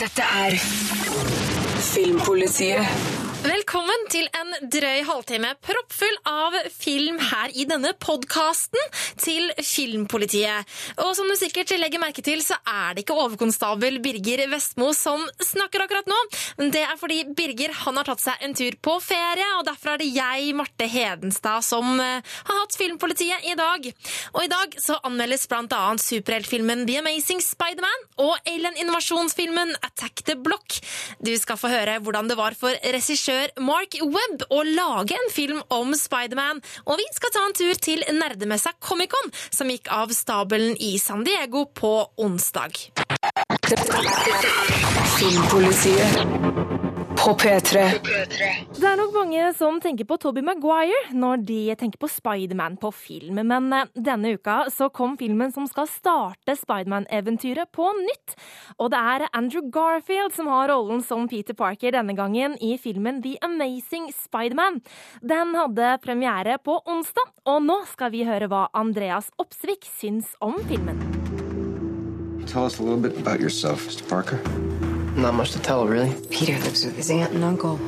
Dette er Filmpolitiet. Velkommen til en drøy halvtime proppfull av film her i denne podkasten til Filmpolitiet. Og som du sikkert legger merke til, så er det ikke overkonstabel Birger Vestmo som snakker akkurat nå. Det er fordi Birger han har tatt seg en tur på ferie, og derfor er det jeg, Marte Hedenstad, som eh, har hatt Filmpolitiet i dag. Og i dag så anmeldes blant annet superheltfilmen The Amazing Spiderman og alien-invasjonsfilmen Attack the Block. Du skal få høre hvordan det var for regissør Mark Webb å lage en film om Spiderman, og vi skal ta en tur til nerdemessa Comic-Con, som gikk av stabelen i San Diego på onsdag. Filmpolitiet på P3. Det er nok mange som tenker på Toby Maguire når de tenker på Spiderman på film, men eh, denne uka så kom filmen som skal starte Spiderman-eventyret på nytt. Og det er Andrew Garfield som har rollen som Peter Parker denne gangen i filmen The Amazing Spiderman. Den hadde premiere på onsdag, og nå skal vi høre hva Andreas Opsvik syns om filmen. Tell us a little bit about yourself, Mr. Parker. Not much to tell, really. Peter lives with his aunt and uncle.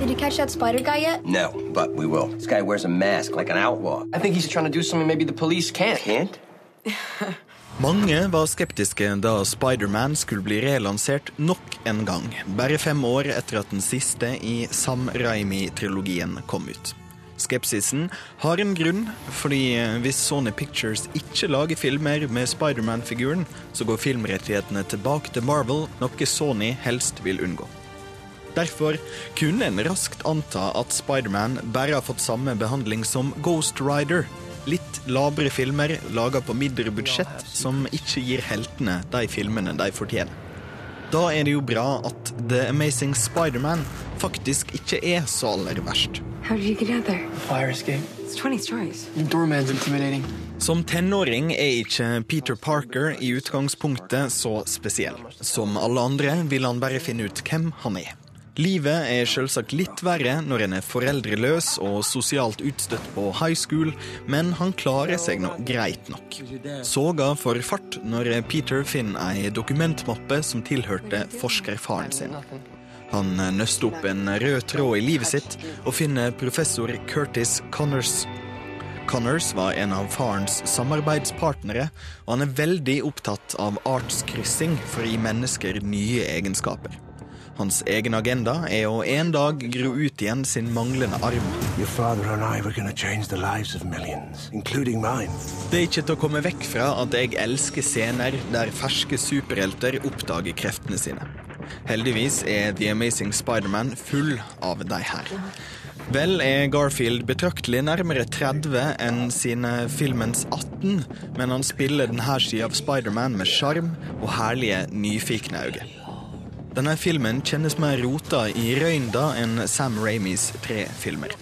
Did you catch that spider guy yet? No, but we will. This guy wears a mask like an outlaw. I think he's trying to do something maybe the police can't. Can't? Mange var skeptiske da Spiderman skulle bli relansert nok en gang, bare fem år etter at den siste i Sam Raimi-trilogien kom ut. Skepsisen har en grunn, fordi hvis Sony Pictures ikke lager filmer med Spiderman-figuren, så går filmrettighetene tilbake til Marvel, noe Sony helst vil unngå. Derfor kunne en raskt anta at Spiderman bare har fått samme behandling som Ghost Rider. Litt labre filmer laga på mindre budsjett som ikke gir heltene de filmene de fortjener. Da er det jo bra at The Amazing Spiderman faktisk ikke er så aller verst. How did you get out there? Fire escape. It's 20 stories. The doorman's intimidating. Som tenåring er ikke Peter Parker i utgangspunktet så spesiell. Som alle andre vil han bare finne ut hvem han er. Livet er selvsagt litt verre når en er foreldreløs og sosialt utstøtt på high school, men han klarer seg nå greit nok. Soga får fart når Peter finner ei dokumentmappe som tilhørte forskerfaren sin. Han nøster opp en rød tråd i livet sitt og finner professor Curtis Connors. Connors var en av farens samarbeidspartnere, og han er veldig opptatt av artskryssing for å gi mennesker nye egenskaper. Hans egen agenda er å en dag gro ut igjen sin manglende arm. Your father and I were going to change the lives of millions, including mine. Det er ikke til å komme vekk fra at jeg elsker scener der ferske superhelter oppdager kreftene sine. Heldigvis er The Amazing Spiderman full av de her. Vel er Garfield betraktelig nærmere 30 enn sine filmens 18, men han spiller denne sida av Spiderman med sjarm og herlige, nyfikne øyne. Denne filmen kjennes mer rota i røynda enn Sam Raimis tre filmer.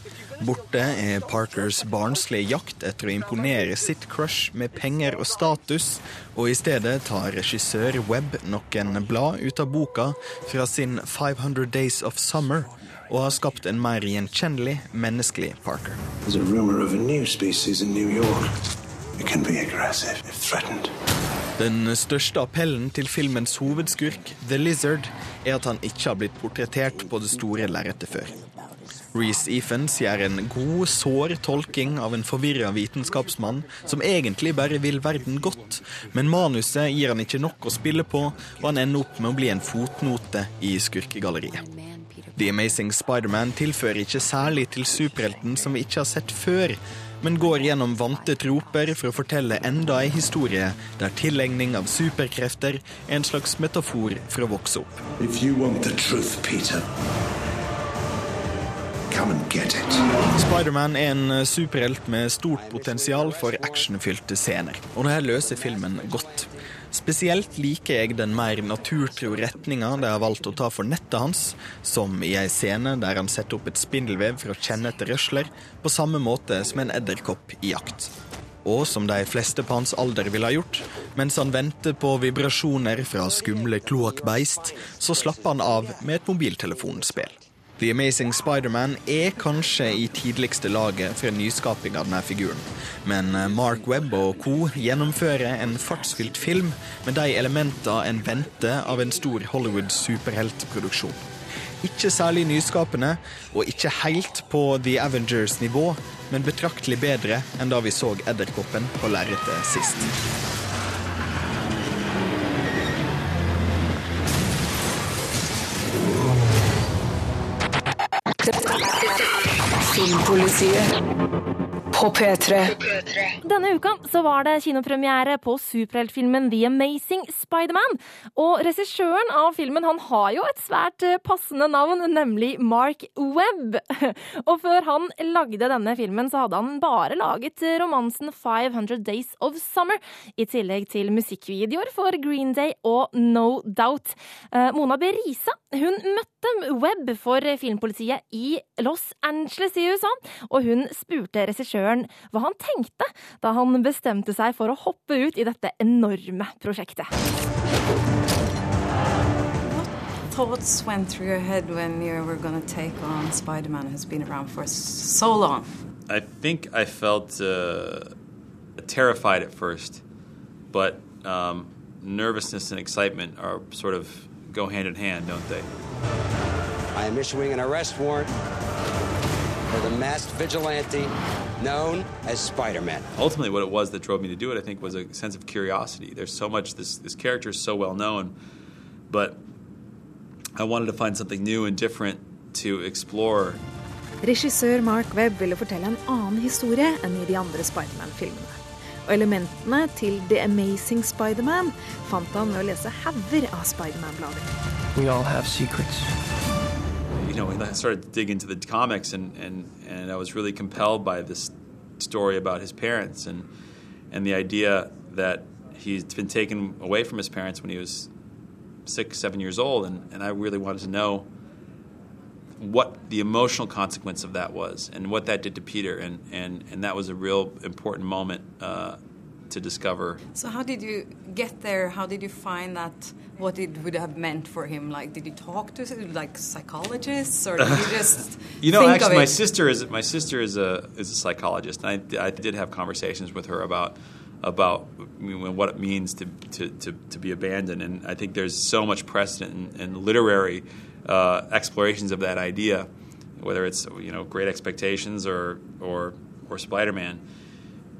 Borte er Parkers barnslige jakt etter å imponere sitt crush med penger og status, og i stedet tar regissør Webb noen blad ut av boka fra sin 500 Days of Summer, og har skapt en mer gjenkjennelig, menneskelig Parker. Den største appellen til filmens hovedskurk, The Lizard, er at han ikke har blitt portrettert på det store lerretet før. Reece Ephens gjør en god, sår tolking av en forvirra vitenskapsmann som egentlig bare vil verden godt, men manuset gir han ikke nok å spille på, og han ender opp med å bli en fotnote i skurkegalleriet. The Amazing Spiderman tilfører ikke særlig til superhelten som vi ikke har sett før, men går gjennom vante troper for å fortelle enda ei historie der tilegning av superkrefter er en slags metafor for å vokse opp. If you want the Peter, Spiderman er en superhelt med stort potensial for actionfylte scener, og det her løser filmen godt. Spesielt liker jeg den mer naturtro retninga de har valgt å ta for nettet hans, som i ei scene der han setter opp et spindelvev for å kjenne etter røsler, på samme måte som en edderkopp i jakt. Og som de fleste på hans alder ville ha gjort, mens han venter på vibrasjoner fra skumle kloakkbeist, så slapper han av med et mobiltelefonspill. The Amazing Spider-Man er kanskje i tidligste laget for en nyskaping av denne figuren, men eh, Mark Webb og co. gjennomfører en fartsfylt film med de elementene en venter av en stor Hollywood superheltproduksjon. Ikke særlig nyskapende, og ikke helt på The Avengers-nivå, men betraktelig bedre enn da vi så Edderkoppen på lerretet sist. Filmpolitiet på P3. Denne uka så var det kinopremiere på superheltfilmen The Amazing Spiderman. Og regissøren av filmen han har jo et svært eh, passende navn, nemlig Mark Webb. Og før han lagde denne filmen, så hadde han bare laget romansen 500 Days of Summer, i tillegg til musikkvideoer for Green Day og No Doubt. Eh, Mona Berisa hun møtte Webb for filmpolitiet i Los Angeles i USA, og hun spurte regissøren hva han tenkte da han bestemte seg for å hoppe ut i dette enorme prosjektet. Thoughts went through your head when you were going to take on Spider Man, who's been around for so long. I think I felt uh, terrified at first, but um, nervousness and excitement are sort of go hand in hand, don't they? I am issuing an arrest warrant for the masked vigilante known as Spider Man. Ultimately, what it was that drove me to do it, I think, was a sense of curiosity. There's so much, this, this character is so well known, but I wanted to find something new and different to explore. Regissør Mark Webb ville fortelle en annen historie enn i de andre Spiderman-filmene. Og elementene til The Amazing Spiderman fant han ved å lese hauger av Spiderman-blader. You know, I started to dig into the comics, and, and, and I was really compelled by this story about his parents and, and the idea that he's been taken away from his parents when he was six, seven years old, and, and I really wanted to know what the emotional consequence of that was and what that did to Peter, and, and, and that was a real important moment uh, to discover. So, how did you get there? How did you find that? What it would have meant for him? Like, did you talk to like psychologists, or did you just you know, actually, my it? sister is my sister is a is a psychologist, and I, I did have conversations with her about about I mean, what it means to, to, to, to be abandoned, and I think there's so much precedent in, in literary uh, explorations of that idea, whether it's you know Great Expectations or or or Spider Man,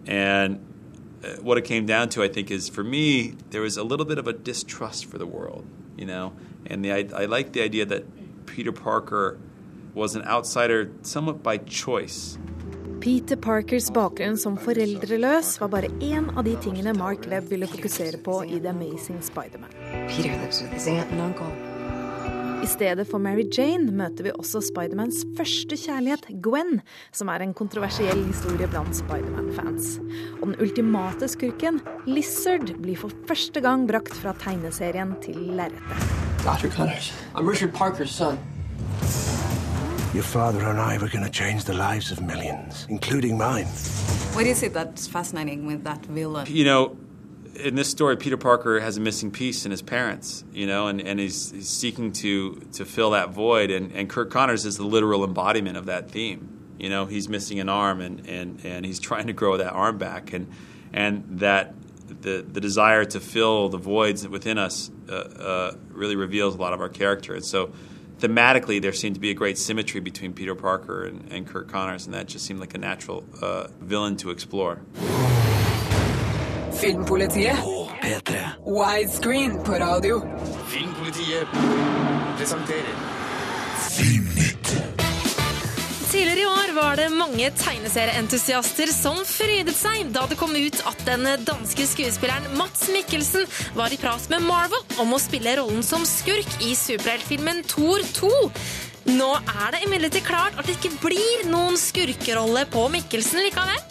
and what it came down to, I think, is for me there was a little bit of a distrust for the world, you know, and the I, I like the idea that Peter Parker was an outsider somewhat by choice. Peter Parkers bakgrunn som foreldreløs var bare én av de tingene Mark Webb ville fokusere på i The Amazing Spiderman. Peter lives with his aunt and uncle. I stedet for Mary Jane møter vi også Spidermans første kjærlighet, Gwen, som er en kontroversiell historie blant Spiderman-fans. Og den ultimate skurken, Lizard, blir for første gang brakt fra tegneserien til lerretet. Dr. Connors, I'm Richard Parker's son. Your father and I were going to change the lives of millions, including mine. What is it that's fascinating with that villain? You know, in this story, Peter Parker has a missing piece in his parents, you know, and, and he's, he's seeking to, to fill that void. And, and Kirk Connors is the literal embodiment of that theme. You know, he's missing an arm and, and, and he's trying to grow that arm back. And, and that the, the desire to fill the voids within us uh, uh, really reveals a lot of our character. And so thematically, there seemed to be a great symmetry between Peter Parker and, and Kirk Connors, and that just seemed like a natural uh, villain to explore. Filmpolitiet. P3. Widescreen på radio. Filmpolitiet presenterer Filmnytt. Tidligere i år var det mange tegneserieentusiaster som frydet seg da det kom ut at den danske skuespilleren Mats Mikkelsen var i prat med Marvel om å spille rollen som skurk i superheltfilmen Thor 2. Nå er det imidlertid klart at det ikke blir noen skurkerolle på Mikkelsen likevel.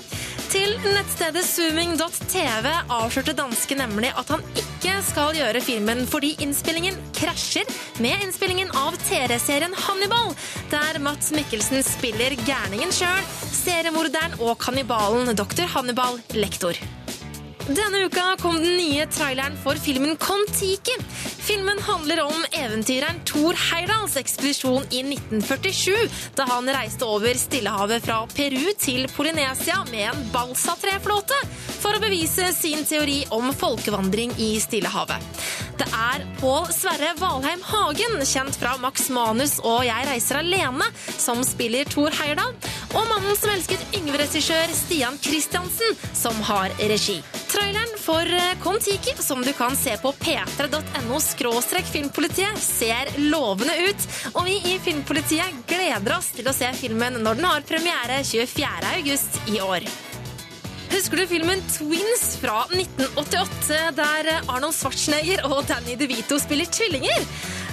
Til nettstedet zooming.tv avslørte danske nemlig at han ikke skal gjøre filmen fordi innspillingen krasjer med innspillingen av TV-serien Hannibal, der Mats Mikkelsen spiller gærningen sjøl, seriemorderen og kannibalen dr. Hannibal Lektor. Denne uka kom den nye traileren for filmen Kon-Tiki. Filmen handler om eventyreren Thor Heyerdahls ekspedisjon i 1947, da han reiste over Stillehavet fra Peru til Polynesia med en balsatreflåte for å bevise sin teori om folkevandring i Stillehavet. Det er Pål Sverre Valheim Hagen, kjent fra Max Manus og Jeg reiser alene, som spiller Thor Heyerdahl, og mannen som elsket Yngve-regissør Stian Christiansen, som har regi. Traileren for Kon-Tiki, som du kan se på p3.no filmpolitiet, ser lovende ut, og vi i Filmpolitiet gleder oss til å se filmen når den har premiere 24.8 i år. Husker du filmen Twins fra 1988, der Arnold Schwarzenegger og Danny DeVito spiller tvillinger?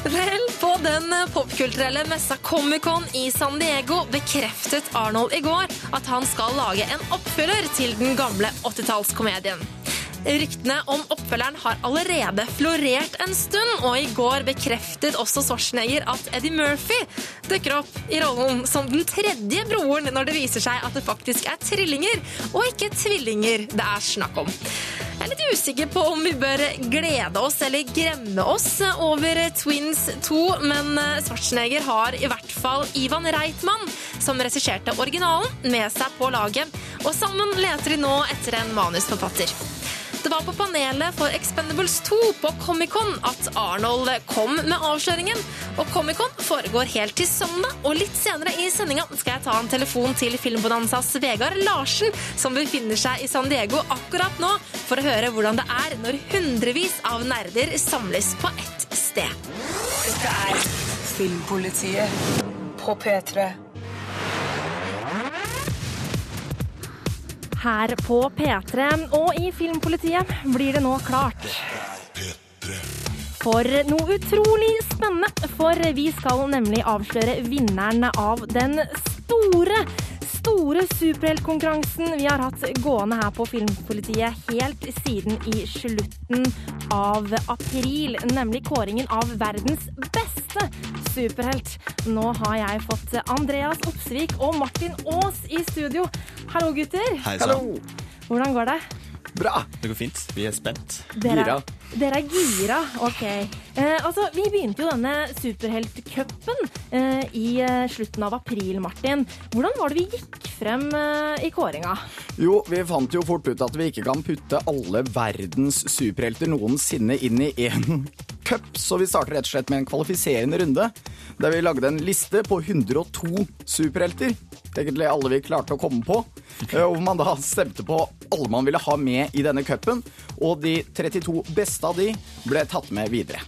Vel, på den popkulturelle messa Comic-Con i San Diego bekreftet Arnold i går at han skal lage en oppfølger til den gamle 80-tallskomedien. Ryktene om oppfølgeren har allerede florert en stund, og i går bekreftet også Schwarzenegger at Eddie Murphy dukker opp i rollen som den tredje broren når det viser seg at det faktisk er trillinger, og ikke tvillinger det er snakk om. Jeg er litt usikker på om vi bør glede oss eller gremme oss over Twins 2, men Schwarzenegger har i hvert fall Ivan Reitman, som regisserte originalen, med seg på laget, og sammen leter de nå etter en manusforfatter. Det var på panelet for Expendables 2 på Comic-Con at Arnold kom med avsløringen. Og Comic-Con foregår helt til søndag, og litt senere i sendinga skal jeg ta en telefon til Filmbonanzas Vegard Larsen, som befinner seg i San Diego akkurat nå, for å høre hvordan det er når hundrevis av nerder samles på ett sted. Dette er Filmpolitiet på P3. Her på P3 og i Filmpolitiet blir det nå klart for noe utrolig spennende. For vi skal nemlig avsløre vinneren av den store, store superheltkonkurransen vi har hatt gående her på Filmpolitiet helt siden i slutten av april. Nemlig kåringen av verdens beste superhelt. Nå har jeg fått Andreas Opsvik og Martin Aas i studio. Hallo, gutter. Hei sann. Hvordan går det? Bra. Det går fint. Vi er spent. Dere, dere er gira, ok. Eh, altså, Vi begynte jo denne superheltcupen eh, i eh, slutten av april, Martin. Hvordan var det vi gikk frem eh, i kåringa? Jo, vi fant jo fort ut at vi ikke kan putte alle verdens superhelter noensinne inn i én cup, så vi starter rett og slett med en kvalifiserende runde. Der vi lagde en liste på 102 superhelter. Egentlig alle vi klarte å komme på. Hvor man da stemte på alle man ville ha med i denne cupen. Og de 32 beste av de ble tatt med videre.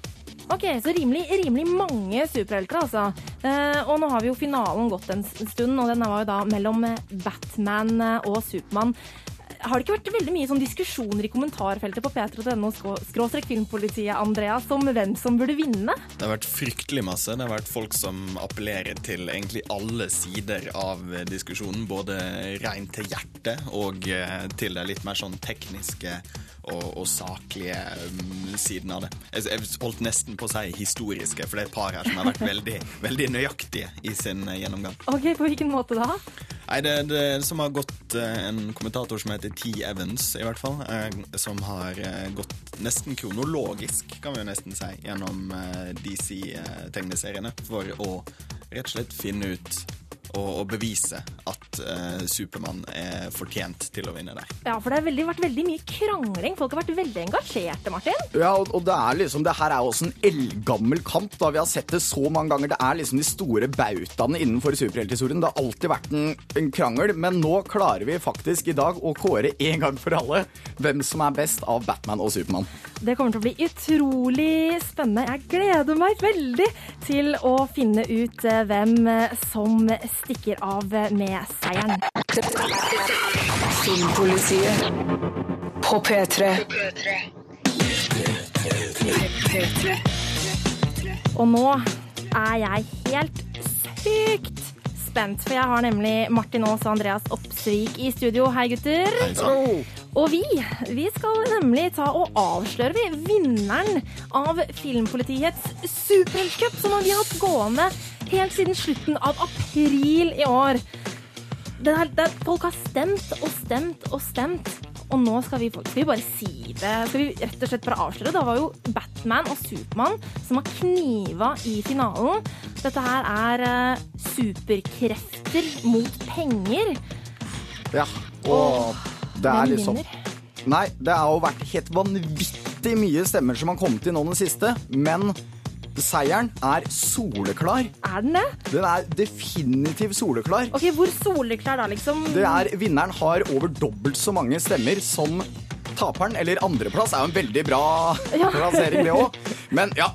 Ok, Så rimelig, rimelig mange superhelter, altså. Eh, og nå har vi jo finalen gått en stund, og den var jo da mellom eh, Batman eh, og Supermann. Har det ikke vært veldig mye sånn diskusjoner i kommentarfeltet på p3.no skråstrek filmpolitiet, Andreas, om hvem som burde vinne? Det har vært fryktelig masse. Det har vært folk som appellerer til egentlig alle sider av diskusjonen. Både rent til hjertet og eh, til det litt mer sånn tekniske og, og saklige um, siden av det. Jeg, jeg holdt nesten på å si historiske, for det er et par her som har vært veldig, veldig nøyaktige i sin eh, gjennomgang. Ok, På hvilken måte da? Nei, det, det som har gått eh, en kommentator som heter T. Evans, i hvert fall, eh, som har eh, gått nesten kronologisk, kan vi jo nesten si, gjennom DC-tegneseriene for å rett og slett finne ut og, og bevise at eh, Supermann er fortjent til å vinne der. Ja, for det har veldig, vært veldig mye krangling. Folk har vært veldig engasjerte, Martin. Ja, og, og det er liksom, det her er også en eldgammel kamp. da Vi har sett det så mange ganger. Det er liksom de store bautaene innenfor superhelthistorien. Det har alltid vært en, en krangel, men nå klarer vi faktisk i dag å kåre en gang for alle hvem som er best av Batman og Supermann. Det kommer til å bli utrolig spennende. Jeg gleder meg veldig til å finne ut eh, hvem som som stikker av med seieren. Filmpolitiet på P3. P3. Og nå er jeg helt sykt spent, for jeg har nemlig Martin Aas og Andreas Oppsvik i studio. Hei, gutter. Og vi, vi skal nemlig ta og avsløre vi, vinneren av Filmpolitiets supercup, som vi har hatt gående helt siden slutten av april i år. Det er, det er, folk har stemt og stemt og stemt, Og nå skal vi, skal vi bare si det. Skal vi rett og slett bare avsløre? Det var jo Batman og Supermann som har kniva i finalen. Dette her er uh, superkrefter mot penger. Ja, og det er hvem liksom vinner? Nei, det har jo vært helt vanvittig mye stemmer som har kommet inn nå den siste, men seieren er soleklar. Er den det? Den er definitivt soleklar. Ok, Hvor soleklar da, liksom? Det er, vinneren har over dobbelt så mange stemmer som taperen, eller andreplass er jo en veldig bra Ja. plassering, det òg. Men ja,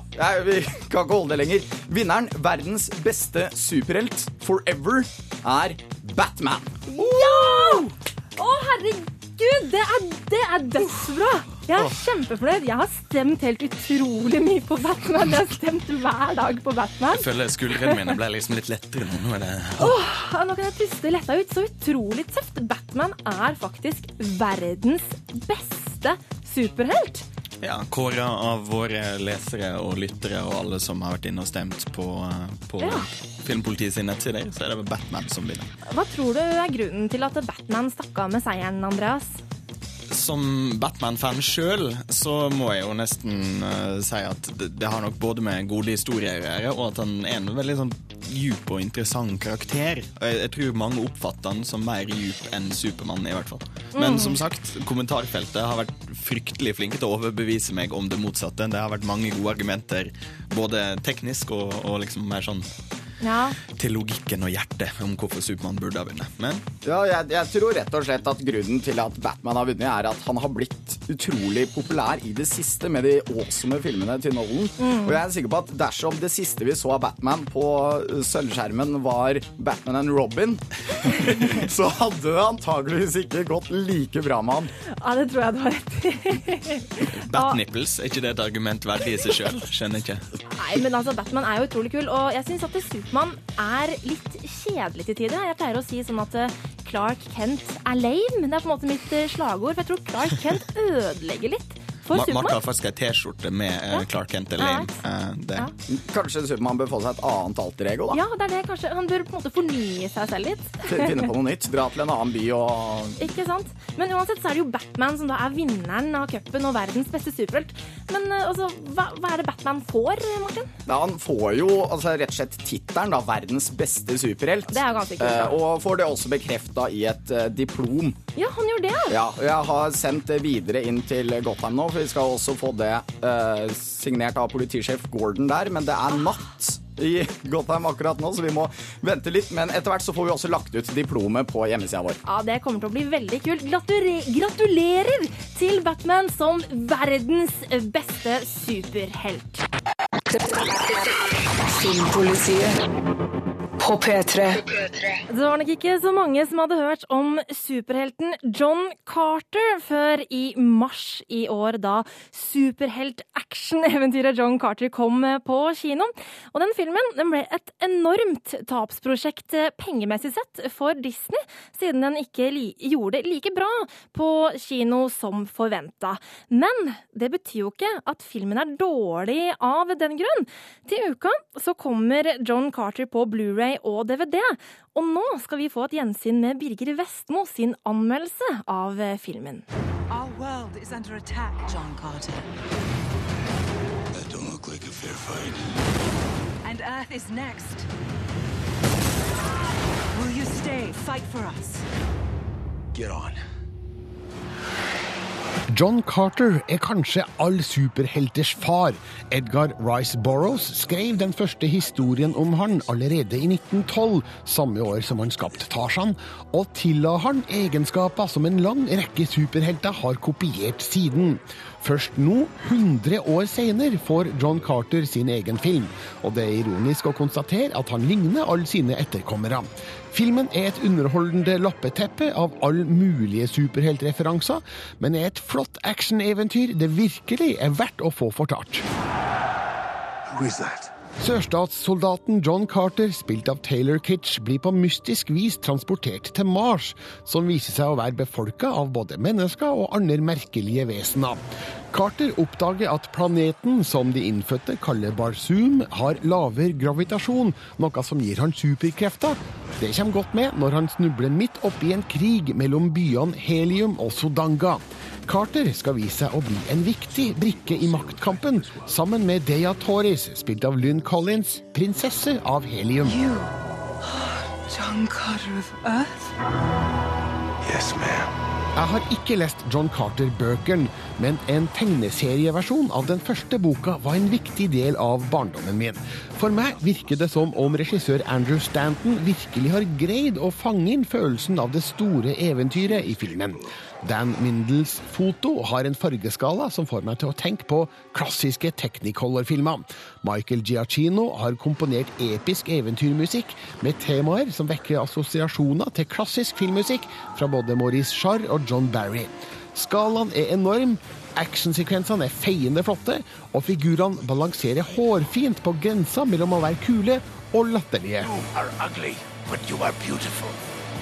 vi kan ikke holde det lenger. Vinneren, verdens beste superhelt forever, er Batman. Ja! Å, herregud! Det er, det er dødsbra! Jeg er kjempefornøyd. Jeg har stemt helt utrolig mye på Batman. Jeg har stemt hver dag på Batman. Jeg føler skuldrene mine ble liksom litt lettere nå. Nå det Åh, nå kan jeg puste letta ut. Så utrolig tøft. Batman er faktisk verdens beste superhelt. Ja, Kåra av våre lesere og lyttere og alle som har vært inne og stemt på, på Ja. Filmpolitiet sin nettsider, så er det Batman som vinner. Hva tror du er grunnen til at Batman stakk av med seieren, Andreas? Som Batman-fan sjøl, så må jeg jo nesten uh, si at det, det har nok både med gode historier å gjøre, og at han er en veldig sånn djup og interessant karakter. Og jeg, jeg tror mange oppfatter han som mer djup enn Supermann, i hvert fall. Men Mm. som sagt, kommentarfeltet har vært fryktelig flinke til å overbevise meg om det motsatte. Det har vært mange gode argumenter, både teknisk og, og liksom mer sånn Ja. til logikken og hjertet om hvorfor Supermann burde ha vunnet. Men Ja, jeg, jeg tror rett og slett at grunnen til at Batman har vunnet, er at han har blitt utrolig populær i det siste med de awesome filmene til Nolan. Mm. Og jeg er sikker på at dersom det siste vi så av Batman på uh, sølvskjermen var Batman and Robin, så hadde det antageligvis ikke gått like bra med han. Ja, det tror jeg du har rett i. Batnipples, er ikke det et argument verdig i seg sjøl? Skjønner ikke. Nei, men altså, Batman er jo utrolig kul, og jeg syns at Supermann er litt kjedelig til tider. Jeg pleier å si sånn at eh, Clark Kent er lame. Det er på en måte mitt eh, slagord, for jeg tror Clark Kent ødelegger litt for Ma- Mark har faktisk ei T-skjorte med eh, Clark Kent er lame. Eh, det. Kanskje Supermann bør få seg et annet alter ego, da? Ja, det er det kanskje. Han bør på en måte fornye seg selv litt. Finne på noe nytt. Dra til en annen by og Ikke sant? Men uansett så er det jo Batman som da er vinneren av cupen og verdens beste superhelt. Men eh, altså, hva, hva er det Batman får, Martin? ja, Han får jo altså, rett og slett tittelen, da. Verdens beste superhelt. Det er ganske kult. Eh, og får det også bekrefta i et uh, diplom. Ja, han gjør det. Ja, og jeg har sendt det videre inn til Gotham nå, for vi skal også få det eh, signert av politisjef Gordon der, men det er natt i Gotham akkurat nå, så vi må vente litt. Men etter hvert så får vi også lagt ut diplomet på hjemmesida vår. Ja, Det kommer til å bli veldig kult. Gratulerer, gratulerer til Batman som verdens beste superhelt. Filmpolitiet på P3. Det var nok ikke så mange som hadde hørt om superhelten John Carter før i mars i år, da superhelt-action-eventyret John Carter kom på kino. Og den filmen den ble et enormt tapsprosjekt eh, pengemessig sett for Disney, siden den ikke li gjorde det like bra på kino som forventa. Men det betyr jo ikke at filmen er dårlig av den grunn. Til uka så kommer John Carter på Blu-ray og DVD. Og nå skal vi få et gjensyn med Birger Vestmo sin anmeldelse av eh, filmen. Our world is under attack, John Carter. That don't look like a fair fight. And Earth is next. Will you stay, fight for us? Get on. John Carter er kanskje all superhelters far. Edgar Rice Burroughs skrev den første historien om han allerede i 1912, samme år som han skapte Tarzan, og tilla han egenskaper som en lang rekke superhelter har kopiert siden. Først nå, 100 år senere, får John Carter sin egen film, og det er ironisk å konstatere at han ligner alle sine etterkommere. Filmen er et underholdende lappeteppe av alle mulige superheltreferanser, men er et flott actioneventyr det virkelig er verdt å få fortalt. Who is that? Sørstatssoldaten John Carter, spilt av Taylor Kitsch, blir på mystisk vis transportert til Mars, som viser seg å være befolka av både mennesker og andre merkelige vesener. Carter oppdager at planeten, som de innfødte kaller Barsum, har lavere gravitasjon, noe som gir han superkrefter. Det kommer godt med når han snubler midt oppi en krig mellom byene Helium og Sodanga. Carter skal vise seg å bli en viktig brikke i maktkampen, sammen med Deya Torres, spilt av Lynn Collins, prinsesse av helium. John Carter of Earth? Yes, ma'am. Jeg har ikke lest John Carter-bøkene, men en tegneserieversjon av den første boka var en viktig del av barndommen min. For meg virker det som om regissør Andrew Stanton virkelig har greid å fange inn følelsen av det store eventyret i filmen. Dan Mindels foto har en fargeskala som får meg til å tenke på klassiske Technicolor-filmer. Michael Giacchino har komponert episk eventyrmusikk med temaer som vekker assosiasjoner til klassisk filmmusikk fra både Maurice Charr og John Barry. Skalaen er enorm, actionsekvensene er feiende flotte, og figurene balanserer hårfint på grensa mellom å være kule og latterlige. Are ugly, but you are beautiful.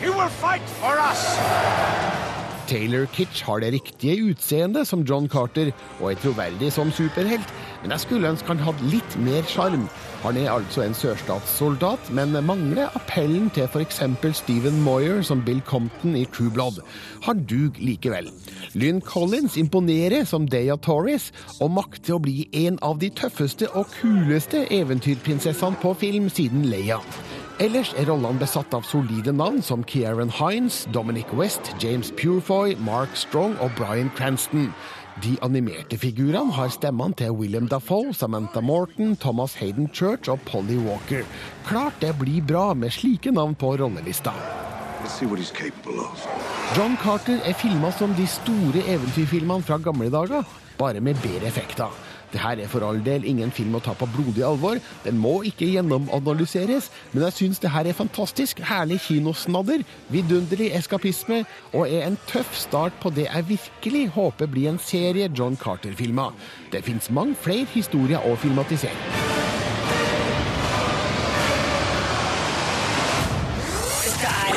You will fight for us! Taylor Kitsch har det riktige utseendet som John Carter, og er troverdig som superhelt, men jeg skulle ønske han hadde litt mer sjarm. Han er altså en sørstatssoldat, men mangler appellen til f.eks. Stephen Moyer som Bill Compton i True Blood. Han dug likevel. Lynn Collins imponerer som Deya Torres, og makter å bli en av de tøffeste og kuleste eventyrprinsessene på film siden Leia. Ellers er rollene besatt av solide navn som Kieran Hines, Dominic West, James Purefoy, Mark Strong og Bryan Cranston. De animerte figurene har stemmene til William Dafoe, Samantha Morton, Thomas Hayden Church og Polly Walker. Klart det blir bra med slike navn på rollelista. Let's see what he's capable of. John Carter er filma som de store eventyrfilmene fra gamle dager, bare med bedre effekter. Det her er for all del ingen film å ta på blodig alvor, den må ikke gjennomanalyseres, men jeg syns det her er fantastisk, herlig kinosnadder, vidunderlig eskapisme, og er en tøff start på det jeg virkelig håper blir en serie John Carter-filmer. Det fins mange flere historier å filmatisere. Er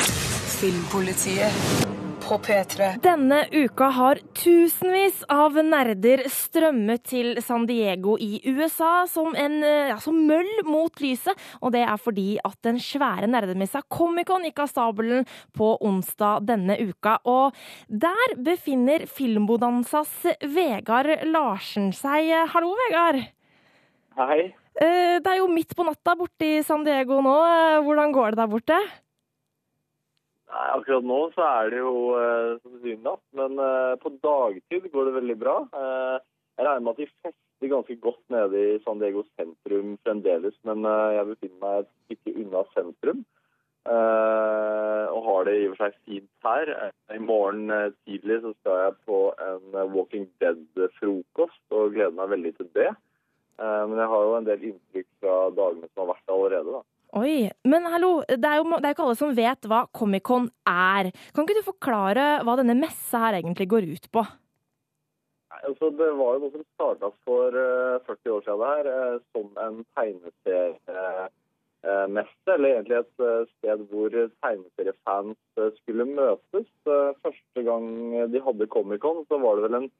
Filmpolitiet på P3. Denne uka har tusenvis av nerder strømmet til San Diego i USA som en ja, som møll mot lyset. Og det er fordi at den svære nerdemessa Comic-Con gikk av stabelen på onsdag denne uka. Og der befinner Filmbodansas Vegard Larsen seg. Hallo, Vegard. Hei. Eh, Det er jo midt på natta borte i San Diego nå. Eh, Hvordan går det der borte? Nei, akkurat nå så er det jo eh, som natt, men eh, på dagtid går det veldig bra. Eh, jeg regner med at de fester ganske godt nede i San Diego sentrum fremdeles, men eh, jeg befinner meg et stykke unna sentrum. og har det i og for seg fint her. I morgen tidlig så skal jeg på en Walking Dead-frokost og gleder meg veldig til det. Men jeg har jo en del inntrykk fra dagene som har vært allerede. da. Oi, men hallo, det er jo det er ikke alle som vet hva Comic-Con er. Kan ikke du forklare hva denne messa her egentlig går ut på? Nei, altså Det var jo noe som starta for eh, 40 år siden her, eh, som en tegneseriemesse. eller egentlig et eh, sted hvor tegneseriefans eh, skulle møtes. Eh, første gang de hadde Comic-Con, så var det vel en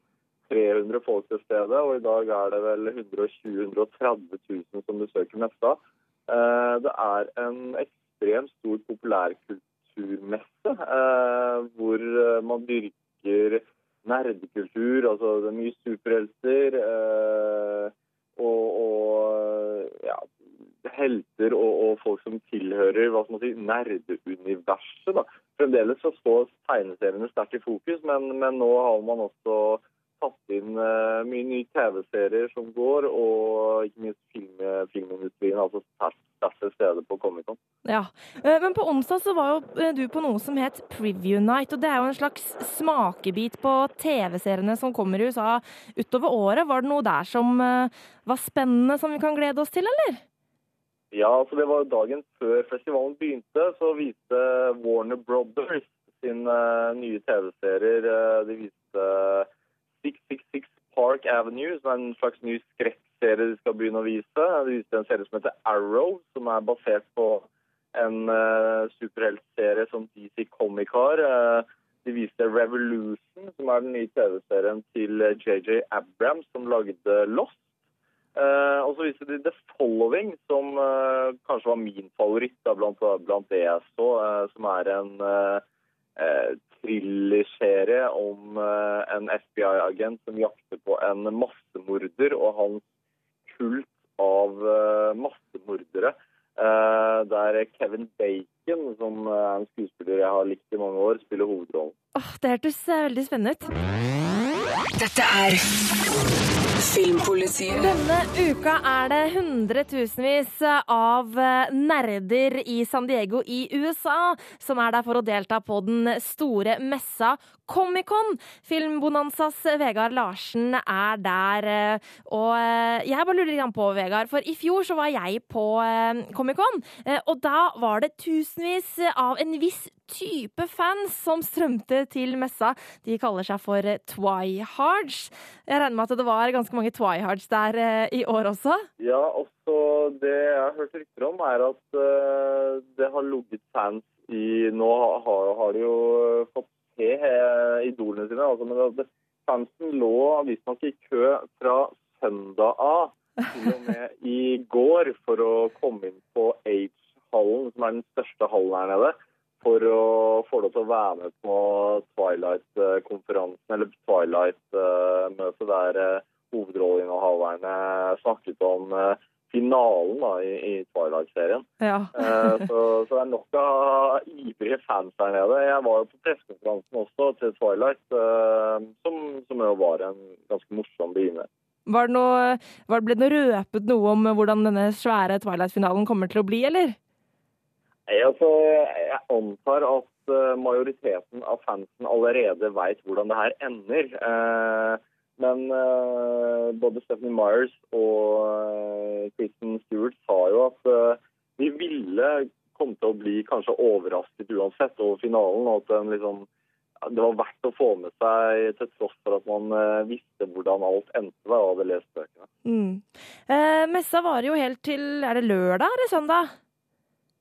300 folk til stede. Og i dag er det vel 120 000-130 000 som besøker messa. Eh, Det er en ekstremt stor populærkulturmesse eh, hvor eh, man dyrker nerdekultur. Altså det er mye superhelter og, og ja, helter og, og folk som tilhører hva skal man si, nerdeuniverset. Fremdeles så står tegneseriene sterkt i fokus, men, men nå har man også tatt inn eh, mye nye TV-serier som går, og ikke minst film, filmindustrien altså sterkt til stede på Comic-Con. Ja, eh, Men på onsdag så var jo eh, du på noe som het Preview Night. og Det er jo en slags smakebit på TV-seriene som kommer i USA utover året. Var det noe der som var spennende som vi kan glede oss til, eller? Ja, altså det var dagen før festivalen begynte, så viste Warner Brothers sin nye TV-serier. De viste 666 Park Avenue, som er en slags ny skrekkserie de skal begynne å vise. De viste en serie som heter Arrow, som er basert på en uh, superheltserie som DC Comic har. Uh, de viste Revolution, som er den nye TV-serien til JJ Abrams, som lagde Lost. Uh, og så viste de The Following, som uh, kanskje var min favoritt da, blant, blant det jeg så, uh, som er en thrillerserie om en FBI-agent som jakter på en massemorder og hans kult av massemordere. der Kevin Bacon, som er en skuespiller jeg har likt i mange år, spiller hovedrollen. Åh, Det hørtes veldig spennende ut. Dette er Filmpolitiet. Denne uka er det hundretusenvis av nerder i San Diego i USA som er der for å delta på den store messa Comic-Con. Filmbonanzas Vegard Larsen er der. Og jeg bare lurer litt på, Vegard, for i fjor så var jeg på Comic-Con, og da var det tusenvis av en viss type fans som strømte til messa. De kaller seg for twihards. Jeg regner med at det var ganske mange twihards der i år også? Ja, også det jeg har hørt rykter om, er at det har ligget fans i Nå har, har de jo fått se idolene sine, altså, men det, fansen lå visstnok i kø fra søndag av til og med i går for å komme inn på Age-hallen, som er den største hallen her nede for å få lov til å være med på Twilight-konferansen, eller Twilight-møtet, der eh, hovedrolleinnehaverne snakket om eh, finalen da, i, i Twilight-serien. Ja. Eh, så, så, det er nok av ivrige fans der nede. Jeg var jo på pressekonferansen også til Twilight, som, som jo var en ganske morsom begynner. Var det noe, var det ble det røpet noe om hvordan denne svære Twilight-finalen kommer til å bli, eller? Nei, Altså, jeg antar at uh, majoriteten av fansen allerede veit hvordan det her ender. Uh, men uh, både Stephanie Myers og Kristen Stewart sa jo at de ville komme til å bli kanskje overrasket uansett over finalen. og at liksom, det var verdt å få med seg til tross for at man visste hvordan alt endte da og hadde lest bøkene. Mm. messa varer jo helt til Er det lørdag eller søndag?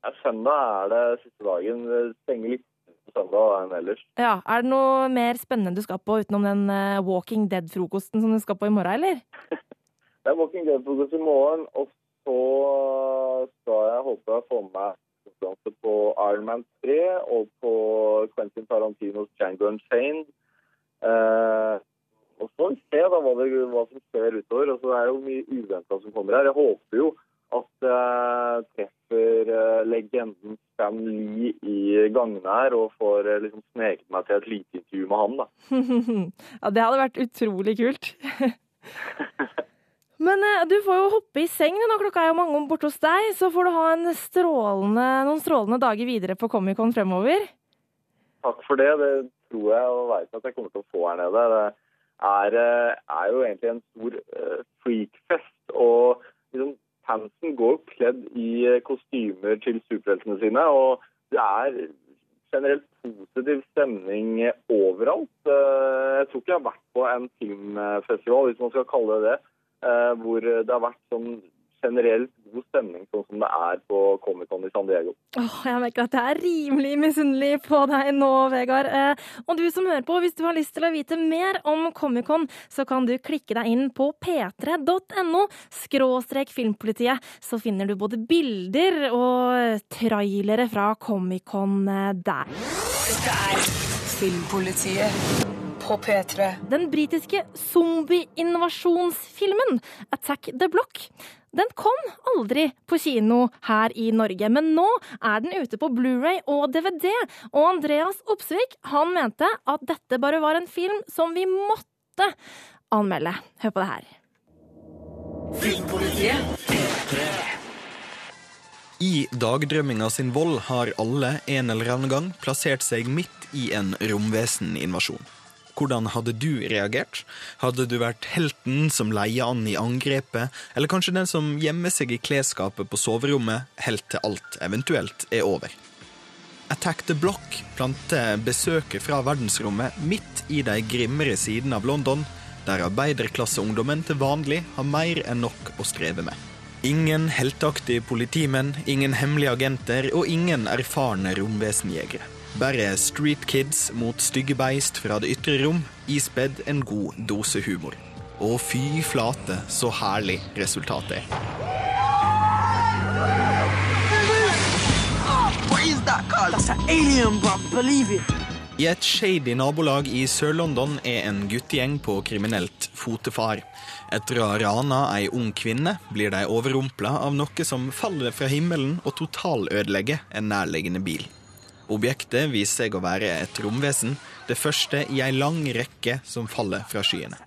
Ja, søndag er det siste dagen. Det stenger litt på søndag enn ellers. Ja, Er det noe mer spennende du skal på utenom den Walking Dead-frokosten som du skal på i morgen, eller? det er Walking Dead-frokost i morgen, og så skal jeg håpe jeg får med meg konkurranse på Iron Man 3 og på Quentin Tarantinos Django Unchained. Eh, og så se da hva, det, hva som skjer utover. Og så er det jo mye uventa som kommer her. Jeg håper jo at jeg treffer uh, legenden Stan Lee i gangene her og får uh, liksom sneket meg til et lite intervju med han. da. ja, Det hadde vært utrolig kult. Men du får jo hoppe i seng nå, klokka er jo mange om borte hos deg. Så får du ha strålende, noen strålende dager videre på Comic-Con fremover. Takk for det. Det tror jeg og veit at jeg kommer til å få her nede. Det er, er jo egentlig en stor freakfest. og fansen går kledd i kostymer til superheltene sine. Og det er generelt positiv stemning overalt. Jeg tror ikke jeg har vært på en filmfestival, hvis man skal kalle det det, hvor det har vært sånn generelt god stemning, sånn som det er på Comic-Con i San Diego. Oh, jeg merker at jeg er rimelig misunnelig på deg nå, Vegard. Eh, og du som hører på, hvis du har lyst til å vite mer om Comic-Con, så kan du klikke deg inn på p3.no skråstrek filmpolitiet. Så finner du både bilder og trailere fra Comic-Con eh, der. Dette er Filmpolitiet på P3. Den britiske zombie-invasjonsfilmen Attack the Block den kom aldri på kino her i Norge, men nå er den ute på Blu-ray og DVD. Og Andreas Opsvik han mente at dette bare var en film som vi måtte anmelde. Hør på det her. Filmpolitiet. I dagdrømminga sin vold har alle en eller annen gang plassert seg midt i en romveseninvasjon. Hvordan hadde du reagert? Hadde du vært helten som leier an i angrepet, eller kanskje den som gjemmer seg i klesskapet på soverommet helt til alt eventuelt er over? Attack the Block planter besøket fra verdensrommet midt i de grimmere sidene av London, der arbeiderklasseungdommen til vanlig har mer enn nok å streve med. Ingen helteaktige politimenn, ingen hemmelige agenter og ingen erfarne romvesenjegere. Bare street kids mot stygge beist fra det ytre rom, ispedd en god dose humor. Og fy flate, så herlig resultatet er. I et shady nabolag i Sør-London er en guttegjeng på kriminelt fotefar. Etter å ha rana ei ung kvinne blir de overrumpla av noe som faller fra himmelen og totalødelegger en nærliggende bil. Objektet viser seg å være et romvesen, det første i ei lang rekke som faller fra skyene.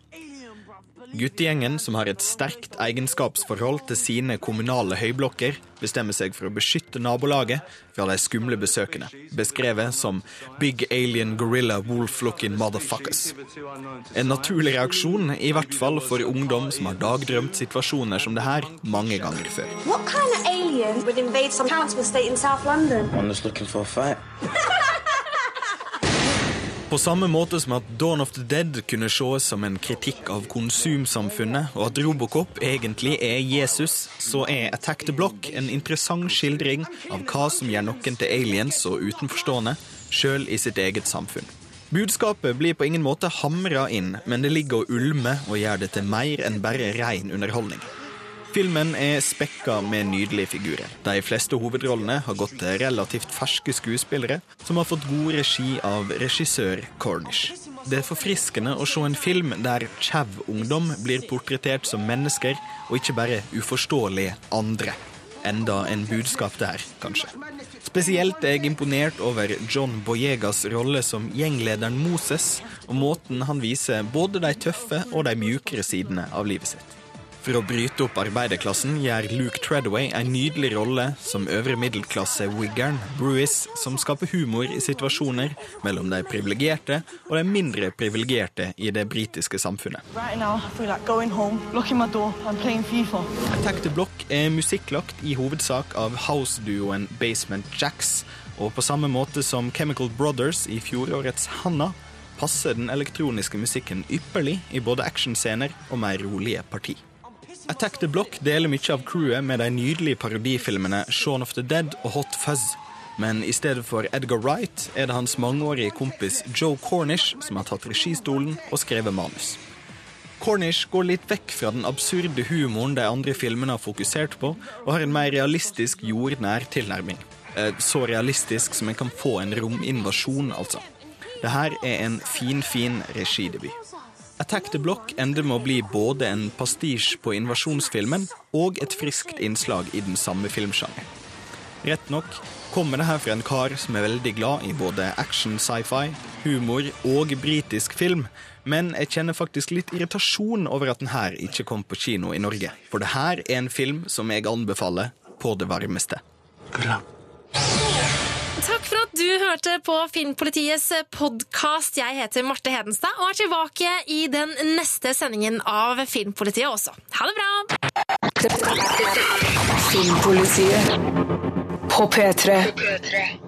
Guttegjengen, som har et sterkt egenskapsforhold til sine kommunale høyblokker, bestemmer seg for å beskytte nabolaget fra de skumle besøkende, beskrevet som Big Alien Gorilla Wolf-looking Motherfuckers. En naturlig reaksjon, i hvert fall for ungdom som har dagdrømt situasjoner som det her mange ganger før. What kind alien would invade some council estate in South London? One that's looking for a fight. På samme måte som at Dawn of the Dead kunne ses som en kritikk av konsumsamfunnet, og at Robocop egentlig er Jesus, så er Attack the Block en interessant skildring av hva som gjør noen til aliens og utenforstående, sjøl i sitt eget samfunn. Budskapet blir på ingen måte hamra inn, men det ligger og ulmer og gjør det til mer enn bare ren underholdning. Filmen er spekka med nydelige figurer. De fleste hovedrollene har gått til relativt ferske skuespillere, som har fått god regi av regissør Cornish. Det er forfriskende å se en film der chav-ungdom blir portrettert som mennesker, og ikke bare uforståelige andre. Enda en budskap der, kanskje. Spesielt er jeg imponert over John Boyegas rolle som gjenglederen Moses, og måten han viser både de tøffe og de mjukere sidene av livet sitt. For å bryte opp arbeiderklassen gjør Luke Treadway en nydelig rolle som øvre middelklasse wiggeren Bruis, som skaper humor i situasjoner mellom de privilegerte og de mindre privilegerte i det britiske samfunnet. Right now, like home. Attack the Block er musikklagt i hovedsak av house-duoen Basement Jacks, og på samme måte som Chemical Brothers i fjorårets Hanna, passer den elektroniske musikken ypperlig i både actionscener og mer rolige parti. Attack the Block deler mye av crewet med de nydelige parodifilmene Shaun of the Dead og Hot Fuzz. Men i stedet for Edgar Wright er det hans mangeårige kompis Joe Cornish som har tatt registolen og skrevet manus. Cornish går litt vekk fra den absurde humoren de andre filmene har fokusert på, og har en mer realistisk, jordnær tilnærming. Eh, Så realistisk som en kan få en rominvasjon, altså. Det her er en finfin fin regidebut. Attack the Block ender med å bli både en pastisj på invasjonsfilmen og et friskt innslag i den samme filmsjangeren. Rett nok kommer det her fra en kar som er veldig glad i både action, sci-fi, humor og britisk film, men jeg kjenner faktisk litt irritasjon over at den her ikke kom på kino i Norge. For det her er en film som jeg anbefaler på det varmeste. Takk for at du hørte på Filmpolitiets podkast. Jeg heter Marte Hedenstad og er tilbake i den neste sendingen av Filmpolitiet også. Ha det bra! Filmpolitiet på P3.